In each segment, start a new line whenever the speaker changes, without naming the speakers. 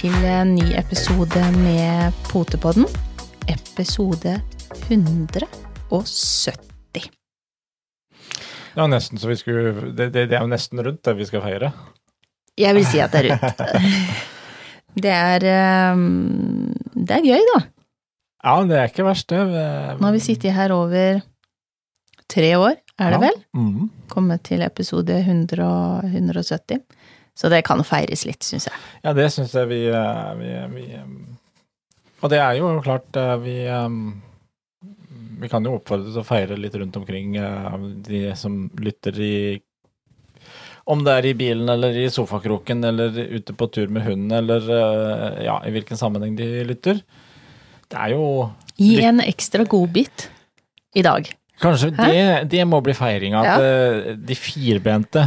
Til en ny episode med Potepodden. Episode 170.
Det var nesten så vi skulle det, det, det er jo nesten rundt det vi skal feire.
Jeg vil si at det er rundt. Det er ehm, Det er gøy, da.
Ja, det er ikke verst, det.
Nå har vi sittet her over tre år, er det
Ja.
vel?
Mm.
Kommet til episode 100 og 170. Så det kan feires litt, syns jeg.
Ja, det syns jeg vi, eh, vi, vi eh, Og det er jo klart eh, vi Vi kan jo oppfordre til å feire litt rundt omkring de som lytter i Om det er i bilen eller i sofakroken eller ute på tur med hunden eller ja, i hvilken sammenheng de lytter. Det er jo
Gi en ekstra godbit i dag.
Kanskje det, det må bli feiringa, at
Ja.
de firbente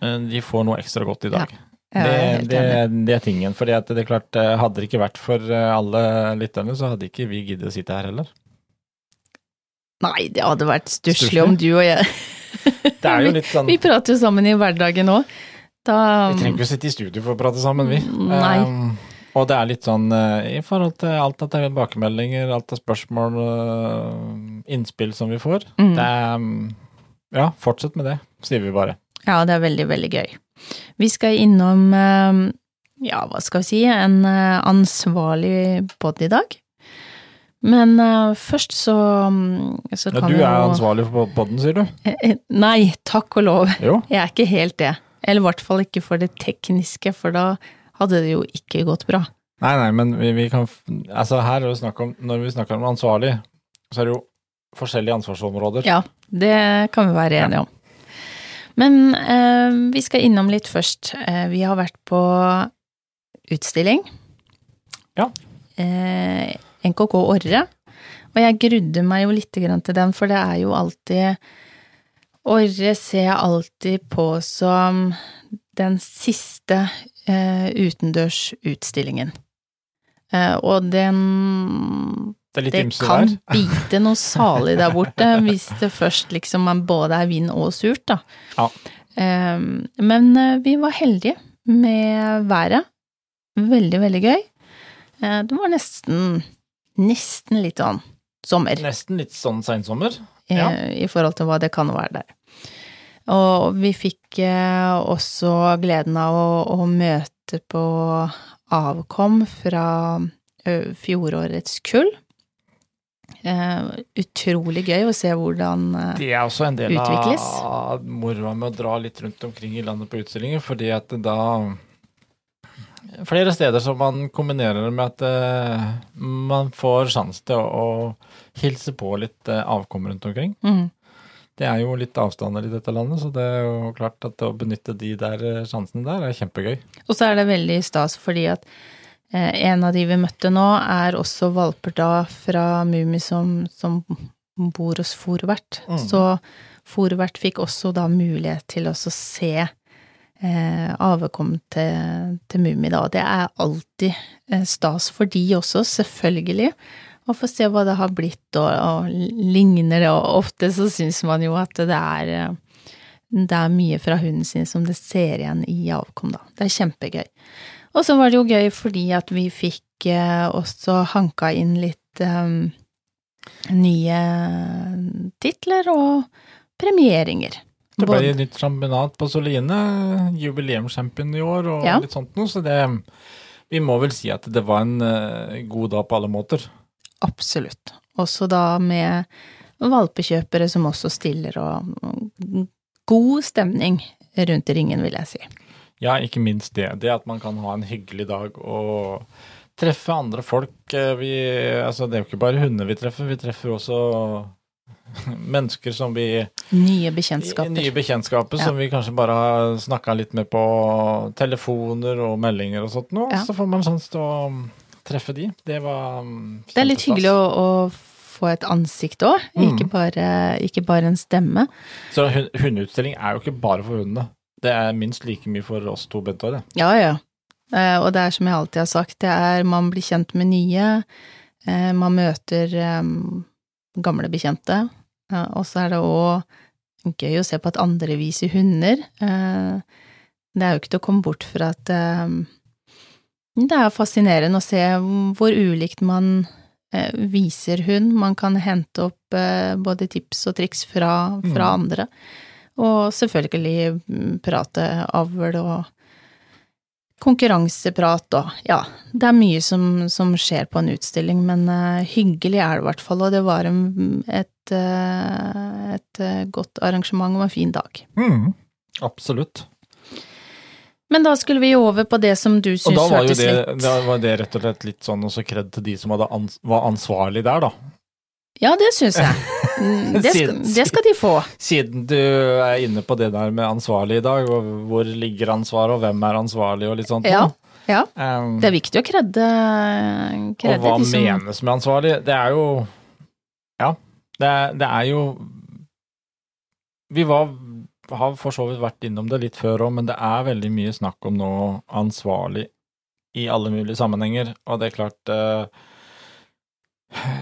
de får noe ekstra godt i dag.
Er
det, det, det er tingen. For det er klart, eh, hadde det ikke vært for eh, alle lytterne, så hadde ikke vi giddet å sitte her heller.
Nei, det hadde vært stusslig om du og jeg
Det er jo litt sånn
Vi prater jo sammen i hverdagen òg. Da
Vi trenger ikke å sitte i studio for å prate sammen, vi.
Nei.
Um, og det er litt sånn eh, i forhold til alt er tilbakemeldinger, alt av spørsmål, og innspill som vi får.
Mm.
Det er um, Ja, fortsett med det, sier vi bare.
Ja, det er veldig, veldig gøy. Vi skal innom, eh, ja, hva skal vi si, en eh, ansvarlig pod i dag. Men eh, først så, mm, så
Ja, du er
jo
ansvarlig for podden, sier du?
Nei, takk og lov.
Jo.
Jeg er ikke helt det. Eller i hvert fall ikke for det tekniske, for da hadde det jo ikke gått bra.
Nei, nei, men vi, vi kan Altså, her er det snakk om Når vi snakker om ansvarlig, så er det jo forskjellige ansvarsområder.
Ja, det kan vi være enige om. Men eh, vi skal innom litt først. Eh, vi har vært på utstilling.
Ja.
Eh, NKK Orre. Og jeg grudde meg jo litt grann til den, for det er jo alltid Orre ser jeg alltid på som den siste eh, utendørsutstillingen. Eh, og den
Det
det kan
der.
bite noe salig der borte, hvis det først liksom man både er vind og surt, da.
Ja.
Ehm, men eh, vi var heldige med været. Veldig, veldig gøy. Eh, det var nesten, nesten litt sånn sommer,
Nesten litt sånn seinsommer.
eh,
ja.
i forhold til hva det kan være der. Og vi fikk eh, også gleden av å, å møte på avkom fra fjorårets kull. Eh, utrolig gøy å se hvordan uh,
Det er også en del
Utvikles.
av moroa med å dra litt rundt omkring i landet på utstillinger, fordi at da Flere steder som man kombinerer med at uh, man får sjanse til å, å hilse på litt eh, avkom rundt omkring.
mm,
Det er jo litt avstander i dette landet, så det er jo klart at å benytte de der sjansene der er kjempegøy.
Og så er det veldig stas fordi at en av de vi møtte nå, er også valper da fra Mummi som, som bor hos Forvert.
Mm.
Så Forvert fikk også da mulighet til å se eh, avkommet til, til Mummi, da. Det er alltid eh, stas for de også, selvfølgelig. Å få se hva det har blitt, og, og ligner det, og ofte så syns man jo at det er eh, det er mye fra hunden sin som det ser igjen i avkom, da. Det er kjempegøy. Og så var det jo gøy fordi at vi fikk eh, også hanka inn litt eh, nye titler og premieringer.
Det ble
Både-
nytt championat på Soline, jubileumschampion i år og
Ja.
litt sånt noe, så det Vi må vel si at det var en eh, god dag på alle måter.
Absolutt. Også da med valpekjøpere som også stiller, og god stemning rundt ringen, vil jeg si.
Ja, ikke minst det. Det at man kan ha en hyggelig dag og treffe andre folk. Eh, Vi, altså, det er jo ikke bare hunder vi treffer, vi treffer også mennesker som vi
Nye bekjentskaper.
Nye bekjentskaper
Ja.
som vi kanskje bare har snakka litt med på telefoner og meldinger og sånt nå.
Ja.
Så får man sjanse til å treffe de. Det var um,
Det er litt hyggelig å, å få et ansikt òg,
Mm.
ikke, ikke bare en stemme.
Så hun- hundeutstilling er jo ikke bare for hundene. Det er minst like mye for oss to, Bente, det.
Ja, ja. Eh, og det er som jeg alltid har sagt, det er man blir kjent med nye, eh, man møter eh, gamle bekjente, og så er det òg gøy å se på at andre viser hunder. Det er jo ikke til å komme bort fra at Det er fascinerende å se hvor ulikt man viser hund. Man kan hente opp både tips og triks fra, fra
Mm.
andre. Og selvfølgelig mm, prate avl og konkurranseprat og ja, det er mye som, som skjer på en utstilling, men uh, hyggelig er det i hvert fall, og det var en, et, eh, et eh, godt arrangement og en fin dag.
Mm, absolutt.
Men da skulle vi over på det som du
Og
syns
da var jo
hørtes
det,
litt
da var det rett og slett litt sånn også kred til de som ans var ansvarlig der, da.
Ja, det syns jeg. Det skal, det skal de få.
Siden du er inne på det der med ansvarlig i dag, og hvor ligger ansvaret, og hvem er ansvarlig, og litt sånt.
Ja, ja.
Um,
Det er viktig å kredde,
og hva
liksom.
menes med ansvarlig? Det er jo Ja, det det er jo Vi var, har for så vidt vært innom det litt før òg, men det er veldig mye snakk om nå ansvarlig i alle mulige sammenhenger, og det er klart eh,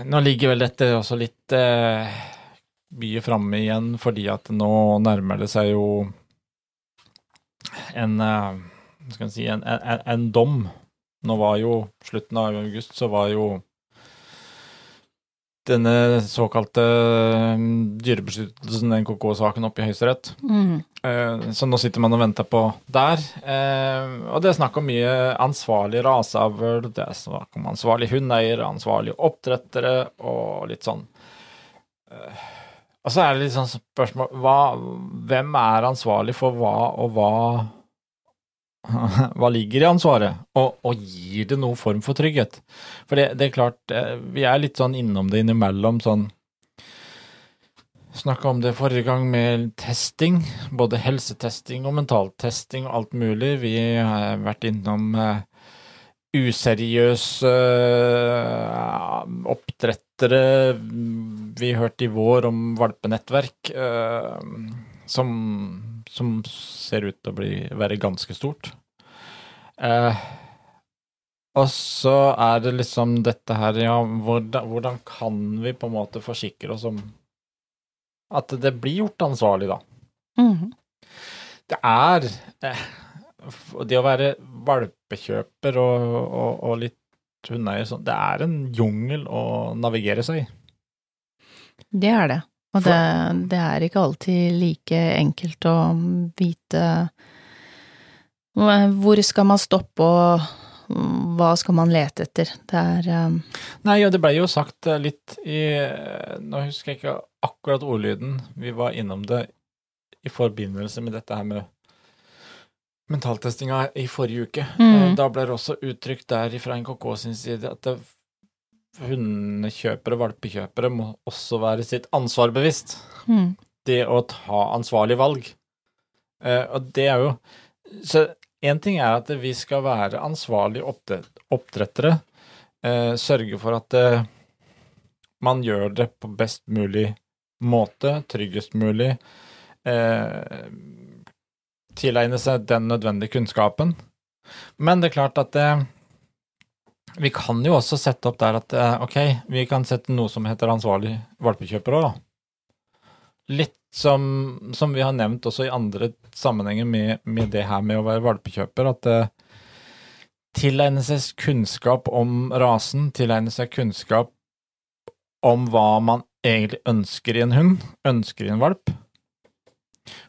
Nå ligger vel dette også litt eh, mye framme igjen, fordi at nå nærmer det seg jo en eh, skal vi si en, en, en dom. Nå var jo slutten av august, så var jo denne såkalte mm, dyrebeskyttelsen, NKK-saken, oppe i Høyesterett.
mm,
Eh, Så nå sitter man og venter på der. Eh, Og det er snakk om mye ansvarlig raseavl, det er snakk om ansvarlig hundeeier, ansvarlige oppdrettere og litt sånn. Eh, Og så er det litt sånn spørsmål hva, Hvem er ansvarlig for hva, og hva Hva ligger i ansvaret, og, og gir det noen form for trygghet? For det, det er klart, eh, vi er litt sånn innom det innimellom, sånn Snakka om det forrige gang med testing, både helsetesting og mentaltesting og alt mulig. Vi har vært innom eh, useriøse eh, oppdrettere. Vi hørte i vår om valpenettverk, som, som ser ut til å bli, være ganske stort. Eh, og så er det liksom dette her, ja, hvordan, hvordan kan vi på en måte forsikre oss om at det blir gjort ansvarlig, da.
mhm.
Det er eh, Det å være valpekjøper og, og, og litt hundeeier sånn, det er en jungel å navigere seg i.
Det er det. Og det, det er ikke alltid like enkelt å vite hvor skal man stoppe og hva skal man lete etter. Det er um,
Nei, ja, det ble jo sagt eh, litt i eh, Nå husker jeg ikke akkurat ordlyden, vi var innom det i forbindelse med dette her med mentaltestinga i forrige uke.
Mhm.
Eh, Da ble det også uttrykt der fra NKK sin side at det, hundekjøpere, valpekjøpere, må også være sitt ansvar bevisst.
mm,
Det å ta ansvarlig valg. Eh, og det er jo Så én ting er at vi skal være ansvarlige oppdrettere. Eh, sørge for at eh, man gjør det på best mulig måte, tryggest mulig. Eh, tilegne seg den nødvendige kunnskapen. Men det er klart at eh, vi kan jo også sette opp der at eh, ok, vi kan sette noe som heter ansvarlig valpekjøper òg, da. Litt som, som vi har nevnt også i andre sammenhenger med, med det her med å være valpekjøper, at det tilegne seg kunnskap om rasen, tilegne seg kunnskap om hva man egentlig ønsker i en hund, ønsker i en valp,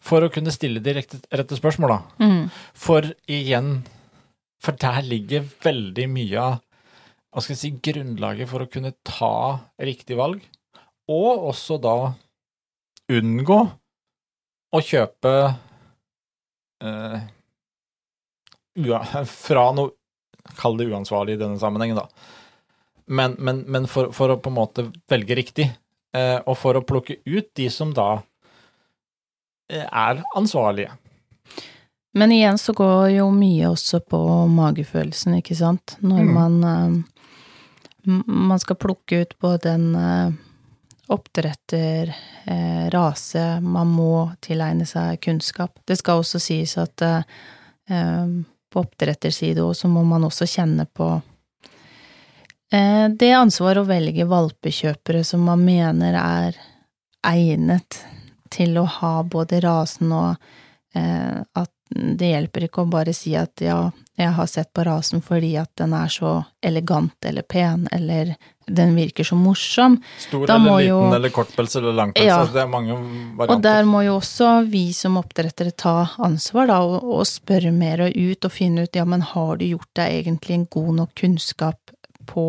for å kunne stille de rette spørsmål, da.
mm,
For igjen, for der ligger veldig mye av hva skal jeg si, grunnlaget for å kunne ta riktig valg, og også da unngå å kjøpe eh, fra noe Kall det uansvarlig i denne sammenhengen, da. Men, men, men for, for å på en måte velge riktig, eh, og for å plukke ut de som da eh, er ansvarlige.
Men igjen så går jo mye også på magefølelsen, ikke sant? Når
Mm.
man eh, Man skal plukke ut både en eh, oppdretter, eh, rase, man må tilegne seg kunnskap. Det skal også sies at eh, på oppdretterside så må man også kjenne på det ansvaret å velge valpekjøpere som man mener er egnet til å ha både rasen og at det hjelper ikke å bare si at ja, jeg har sett på rasen fordi at den er så elegant eller pen, eller den virker så morsom.
Stor
Da
eller
må
liten
jo-
eller kortpels eller langpels.
Ja.
Altså, det er mange varianter.
Og der må jo også vi som oppdrettere ta ansvar, da, og, og spørre mer og ut og finne ut, ja, men har du gjort deg egentlig en god nok kunnskap på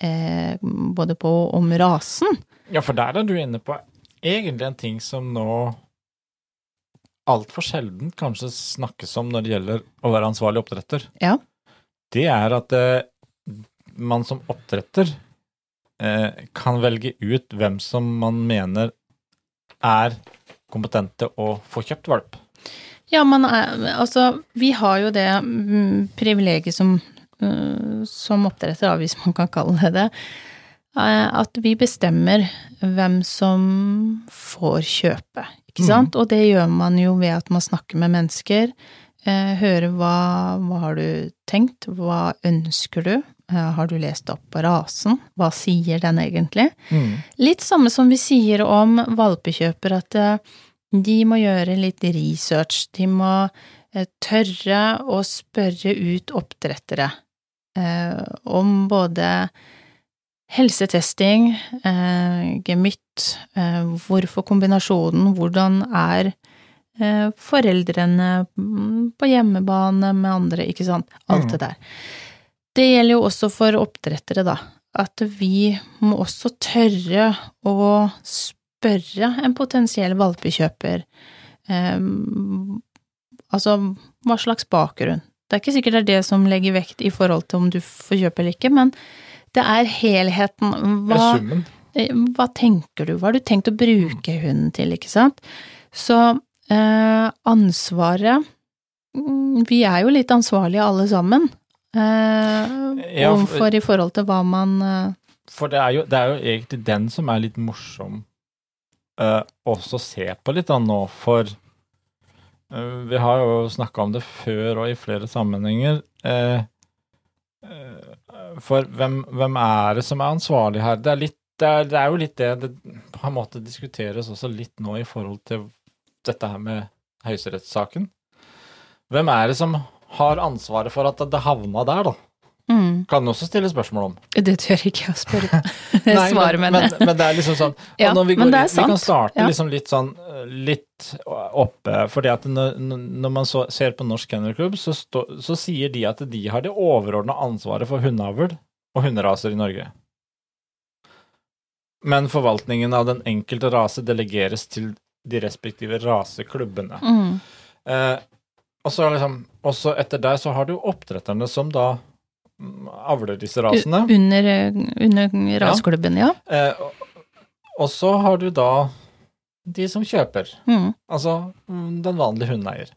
eh, både på om rasen?
Ja, for der er du inne på egentlig en ting som nå altfor sjelden kanskje snakkes om når det gjelder å være ansvarlig oppdretter.
Ja.
Det er at eh, man som oppdretter eh, kan velge ut hvem som man mener er kompetente å få kjøpt valp.
Ja, man er, altså, vi har jo det mm, privilegiet som, uh, som oppdretter, da, hvis man kan kalle det det, eh, at vi bestemmer hvem som får kjøpe, ikke sant? Og det gjør man jo ved at man snakker med mennesker, eh, hører hva, hva har du tenkt, hva ønsker du, Eh, har du lest opp på rasen, hva sier den egentlig? Litt samme som vi sier om valpekjøper, at eh, de må gjøre litt research. De må eh, tørre å spørre ut oppdrettere om både helsetesting, gemytt, eh, hvorfor kombinasjonen, hvordan er eh, foreldrene mm, på hjemmebane med andre, ikke sant, alt
Mm.
det der. Det gjelder jo også for oppdrettere, da, at vi må også tørre å spørre en potensiell valpekjøper eh, altså hva slags bakgrunn. Det er ikke sikkert det er det som legger vekt i forhold til om du får kjøpe eller ikke, men det er helheten.
Det er summen.
Eh, hva tenker du, hva har du tenkt å bruke hunden til, ikke sant? Så eh, ansvaret mm, Vi er jo litt ansvarlige alle sammen. Eh,
Ja, for-
i forhold til hva man eh,
For det er, jo, det er jo egentlig den som er litt morsom eh, også å se på litt da nå, for eh, vi har jo snakka om det før og i flere sammenhenger. eh, eh, for hvem, hvem er det som er ansvarlig her? Det er, litt, det, er, det er jo litt det det på en måte diskuteres også litt nå i forhold til dette her med høyesterettssaken. Hvem er det som har ansvaret for at det havna der, da?
mm,
Kan også stille spørsmål om.
Det tør ikke jeg å spørre
Nei,
svare
men,
med.
men, men det er liksom sånn
Ja,
når vi, går, vi kan starte
Ja.
liksom litt sånn litt oppe, fordi at når, når man så, ser på Norsk Kennelklubb, så, så sier de at de har det overordna ansvaret for hundeavl og hunderaser i Norge. Men forvaltningen av den enkelte rase delegeres til de respektive raseklubbene.
Mm,
Eh, og så liksom, også etter der så har du oppdretterne som da avler disse rasene.
u- under, eh, under raseklubben, ja.
Eh, og, og så har du da de som kjøper,
Mm.
altså mm, den vanlige hundeeier.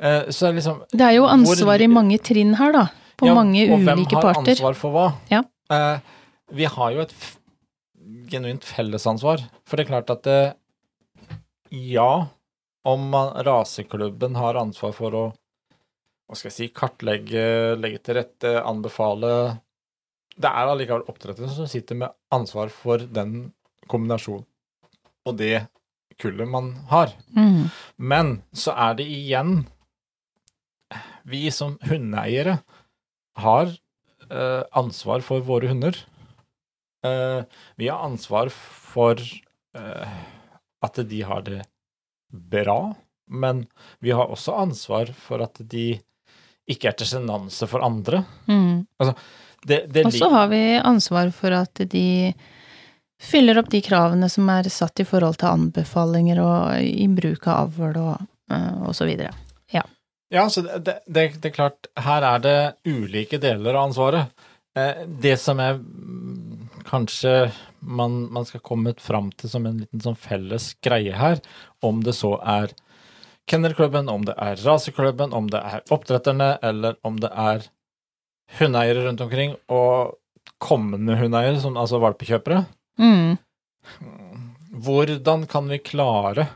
Eh, så er liksom
Det er jo
Hvor-
ansvar i mange trinn her, da. På
ja,
mange
og hvem har
parter.
ansvar for hva?
Ja.
Eh, vi har jo et genuint fellesansvar, for det er klart at det, ja, om man, raseklubben har ansvar for å hva skal jeg si, kartlegge, legge til rette, anbefale Det er allikevel oppdretteren som sitter med ansvar for den kombinasjonen og det kullet man har.
Mm.
Men så er det igjen Vi som hundeeiere har eh, ansvar for våre hunder. Eh, vi har ansvar for eh, at de har det bra, men vi har også ansvar for at de ikke er til sjenanse for andre.
Mm.
Det
Og så har vi ansvar for at de fyller opp de kravene som er satt i forhold til anbefalinger og i bruk av avl og, eh, og så videre.
Ja, så det, det, det, er klart, her er det ulike deler av ansvaret. Det som er kanskje man, man skal komme fram til som en liten sånn felles greie her, om det så er kennelklubben, om det er raseklubben, om det er oppdretterne, eller om det er hundeeiere rundt omkring, og kommende hundeeiere, som, altså valpekjøpere.
Mm.
Hvordan kan vi klare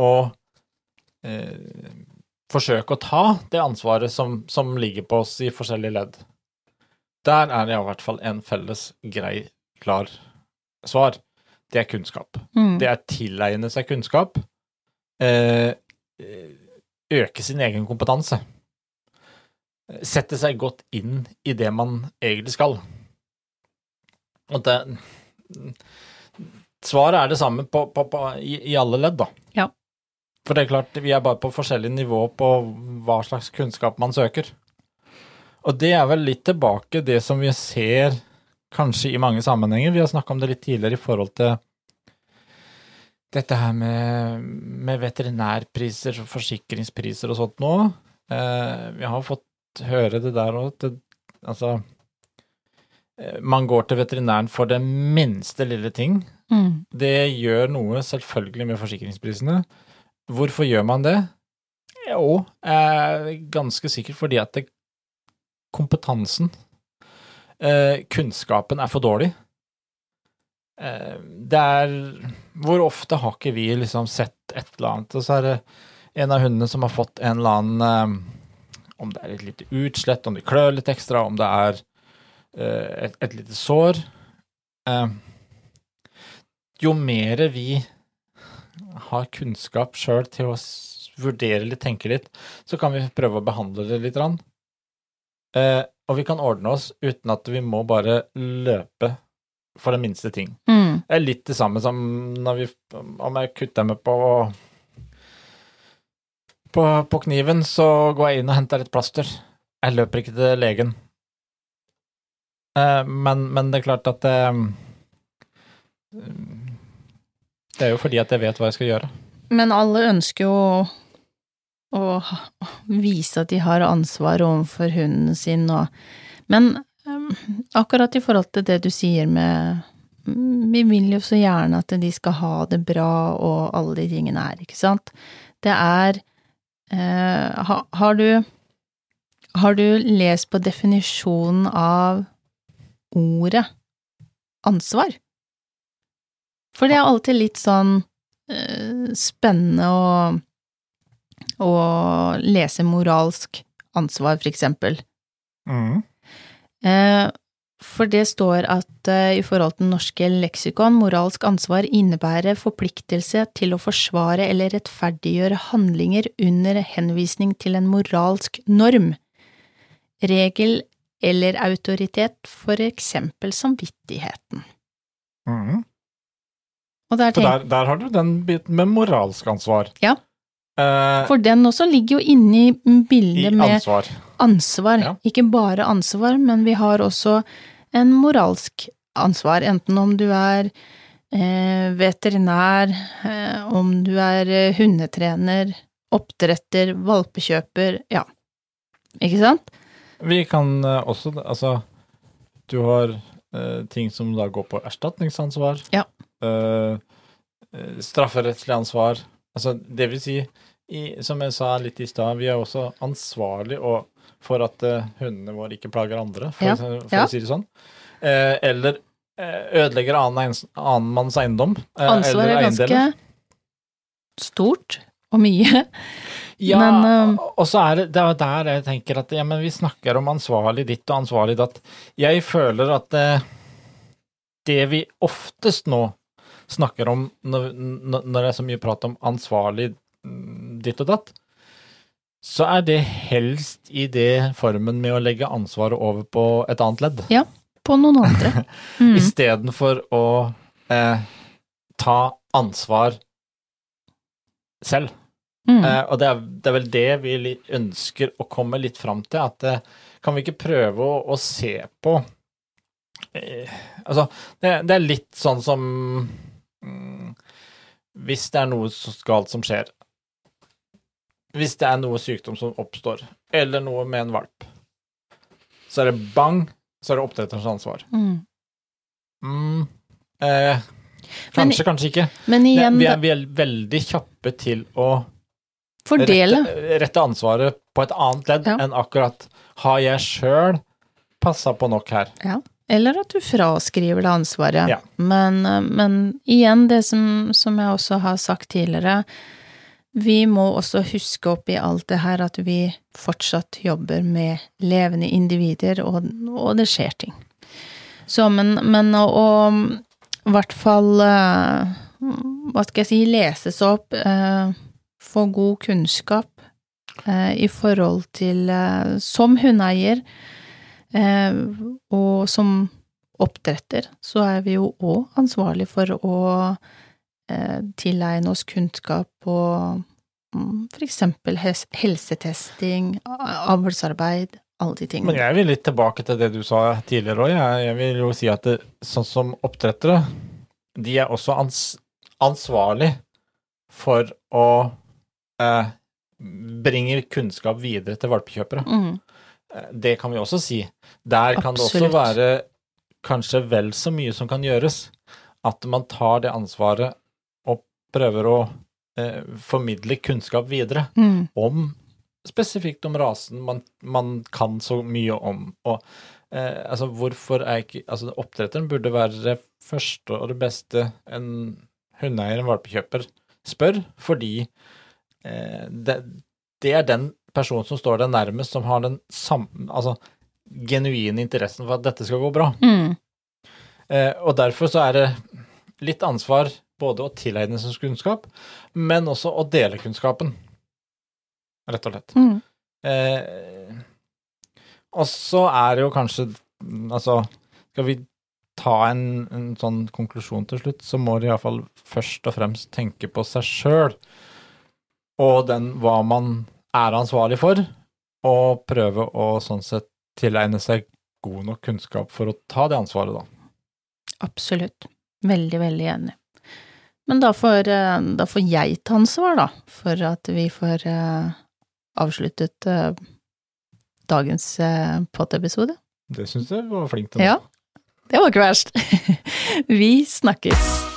å eh, forsøke å ta det ansvaret som, som ligger på oss i forskjellige ledd? Der er det i hvert fall en felles, grei, klar svar. Det er kunnskap.
Mm.
Det er tilegne seg kunnskap. Eh, øke sin egen kompetanse. sette seg godt inn i det man egentlig skal. Og det Svaret er det samme på, på, på, i, i, alle ledd, da.
Ja.
For det er klart, vi er bare på forskjellig nivå på hva slags kunnskap man søker. Og det er vel litt tilbake det som vi ser kanskje i mange sammenhenger. Vi har snakka om det litt tidligere i forhold til dette her med, med veterinærpriser, forsikringspriser og sånt nå. Eh, vi har fått høre det der òg, altså eh, Man går til veterinæren for det minste lille ting.
Mm.
Det gjør noe selvfølgelig med forsikringsprisene. Hvorfor gjør man det? Jo, eh, ganske sikkert fordi at det, kompetansen, eh, kunnskapen, er for dårlig. Eh, det er Hvor ofte har ikke vi liksom sett et eller annet, og så er det en av hundene som har fått en eller annen eh, Om det er et lite utslett, om de klør litt ekstra, om det er eh, et, et lite sår eh, Jo mer vi har kunnskap sjøl til å vurdere litt, tenke litt, så kan vi prøve å behandle det litt. Eh, og vi kan ordne oss uten at vi må bare løpe for den minste ting.
Mm.
Det er litt det samme som når vi Om jeg kutter meg på på, på kniven, så går jeg inn og henter et plaster. Jeg løper ikke til legen. Eh, men, men, det er klart at eh, Det er jo fordi at jeg vet hva jeg skal gjøre.
Men alle ønsker jo å vise at de har ansvar overfor hunden sin og Men um, akkurat i forhold til det du sier med Vi vil jo så gjerne at de skal ha det bra og alle de tingene her, ikke sant? Det er uh, ha, Har du Har du lest på definisjonen av ordet ansvar? For det er alltid litt sånn uh, spennende å, å, lese moralsk ansvar, for eksempel.
Mm.
Uh, for det står at uh, i forhold til norske leksikon, moralsk ansvar innebærer forpliktelse til å forsvare eller rettferdiggjøre handlinger under henvisning til en moralsk norm, regel eller autoritet, for eksempel samvittigheten.
Mm.
Og der,
tenk... der, der, har du den biten med moralsk ansvar.
Ja.
Eh,
For den også ligger jo inne i bildet med
ansvar.
ansvar.
Ja.
Ikke bare ansvar, men vi har også en moralsk ansvar, enten om du er eh, veterinær, eh, om du er eh, hundetrener, oppdretter, valpekjøper, ja. Ikke sant?
Vi kan eh, også Altså, du har eh, ting som da går på erstatningsansvar.
Ja.
Strafferettslig ansvar. Altså, det vil si, i, som jeg sa litt i stad, vi er også ansvarlig for at uh, hundene våre ikke plager andre, for,
Ja.
for
Ja.
å si det sånn. Uh, eller ødelegger annen, annen manns eiendom.
Ansvar er ganske stort og mye.
Ja,
Men,
og så er det, det er der jeg tenker at ja, men vi snakker om ansvarlig ditt og ansvarlig datt. Jeg føler at uh, det vi oftest nå snakker om når, når det er så mye prat om ansvarlig mm, ditt og datt, så er det helst i det formen med å legge ansvaret over på et annet ledd.
Ja, På noen andre. Mm.
Istedenfor å eh, ta ansvar selv.
Mm.
Eh, og det er, det er vel det vi ønsker å komme litt fram til, at eh, kan vi ikke prøve å, å se på eh, Altså, det, det er litt sånn som Hvis det er noe galt som skjer, hvis det er noe sykdom som oppstår, eller noe med en valp, så er det bang, så er det oppdretterens ansvar.
Mm.
Mm, eh, kanskje, kanskje ikke.
Men igjen,
vi, er, vi er veldig kjappe til å
fordele.
rette, rette ansvaret på et annet ledd
Ja.
enn akkurat har jeg sjøl passa på nok her?
Eller at du fraskriver det ansvaret.
Ja.
Men, eh, men igjen, det som, som jeg også har sagt tidligere, vi må også huske opp i alt det her at vi fortsatt jobber med levende individer, og, og det skjer ting. Så, men, men å, å i hvert fall eh, Hva skal jeg si, leses opp, eh, få god kunnskap, eh, i forhold til eh, Som hundeeier og som oppdretter, så er vi jo òg ansvarlig for å eh, tilegne oss kunnskap på mm, for eksempel helsetesting, avlsarbeid, alle de tingene.
Men jeg vil litt tilbake til det du sa tidligere òg. Jeg, vil jo si at det, sånn som oppdrettere, de er også ans ansvarlig for å eh, bringe kunnskap videre til valpekjøpere.
Mm,
Eh, Det kan vi også si. Der kan det også være kanskje vel så mye som kan gjøres. At man tar det ansvaret og prøver å eh, formidle kunnskap videre
mm,
om spesifikt om rasen man, man kan så mye om. Og eh, altså, hvorfor er ikke Altså, oppdretteren burde være det første og det beste en hundeeier, en valpekjøper, spør, fordi eh, det, det er den personen som står deg nærmest, som har den samme Altså genuine interessen for at dette skal gå bra.
mm,
Eh, og derfor så er det litt ansvar både å tilegne seg kunnskap, men også å dele kunnskapen, rett og slett.
mm.
Eh, og så er det jo kanskje Altså, skal vi ta en, en sånn konklusjon til slutt, så må de iallfall først og fremst tenke på seg sjøl og den hva man er ansvarlig for, og prøve å sånn sett tilegne seg god nok kunnskap for å ta det ansvaret, da.
Absolutt. Veldig, veldig enig. Men da får, eh, da får jeg ta ansvar, da, for at vi får eh, avsluttet eh, dagens pod-episode.
Det syns jeg var flink til.
Ja, det var ikke verst. Vi snakkes.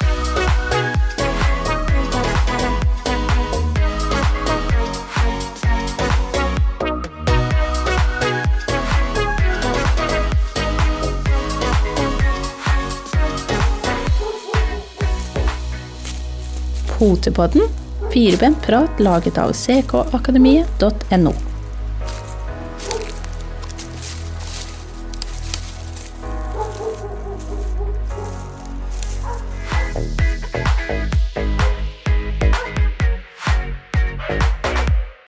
Potepodden, firebent prat laget av ckakademiet.no.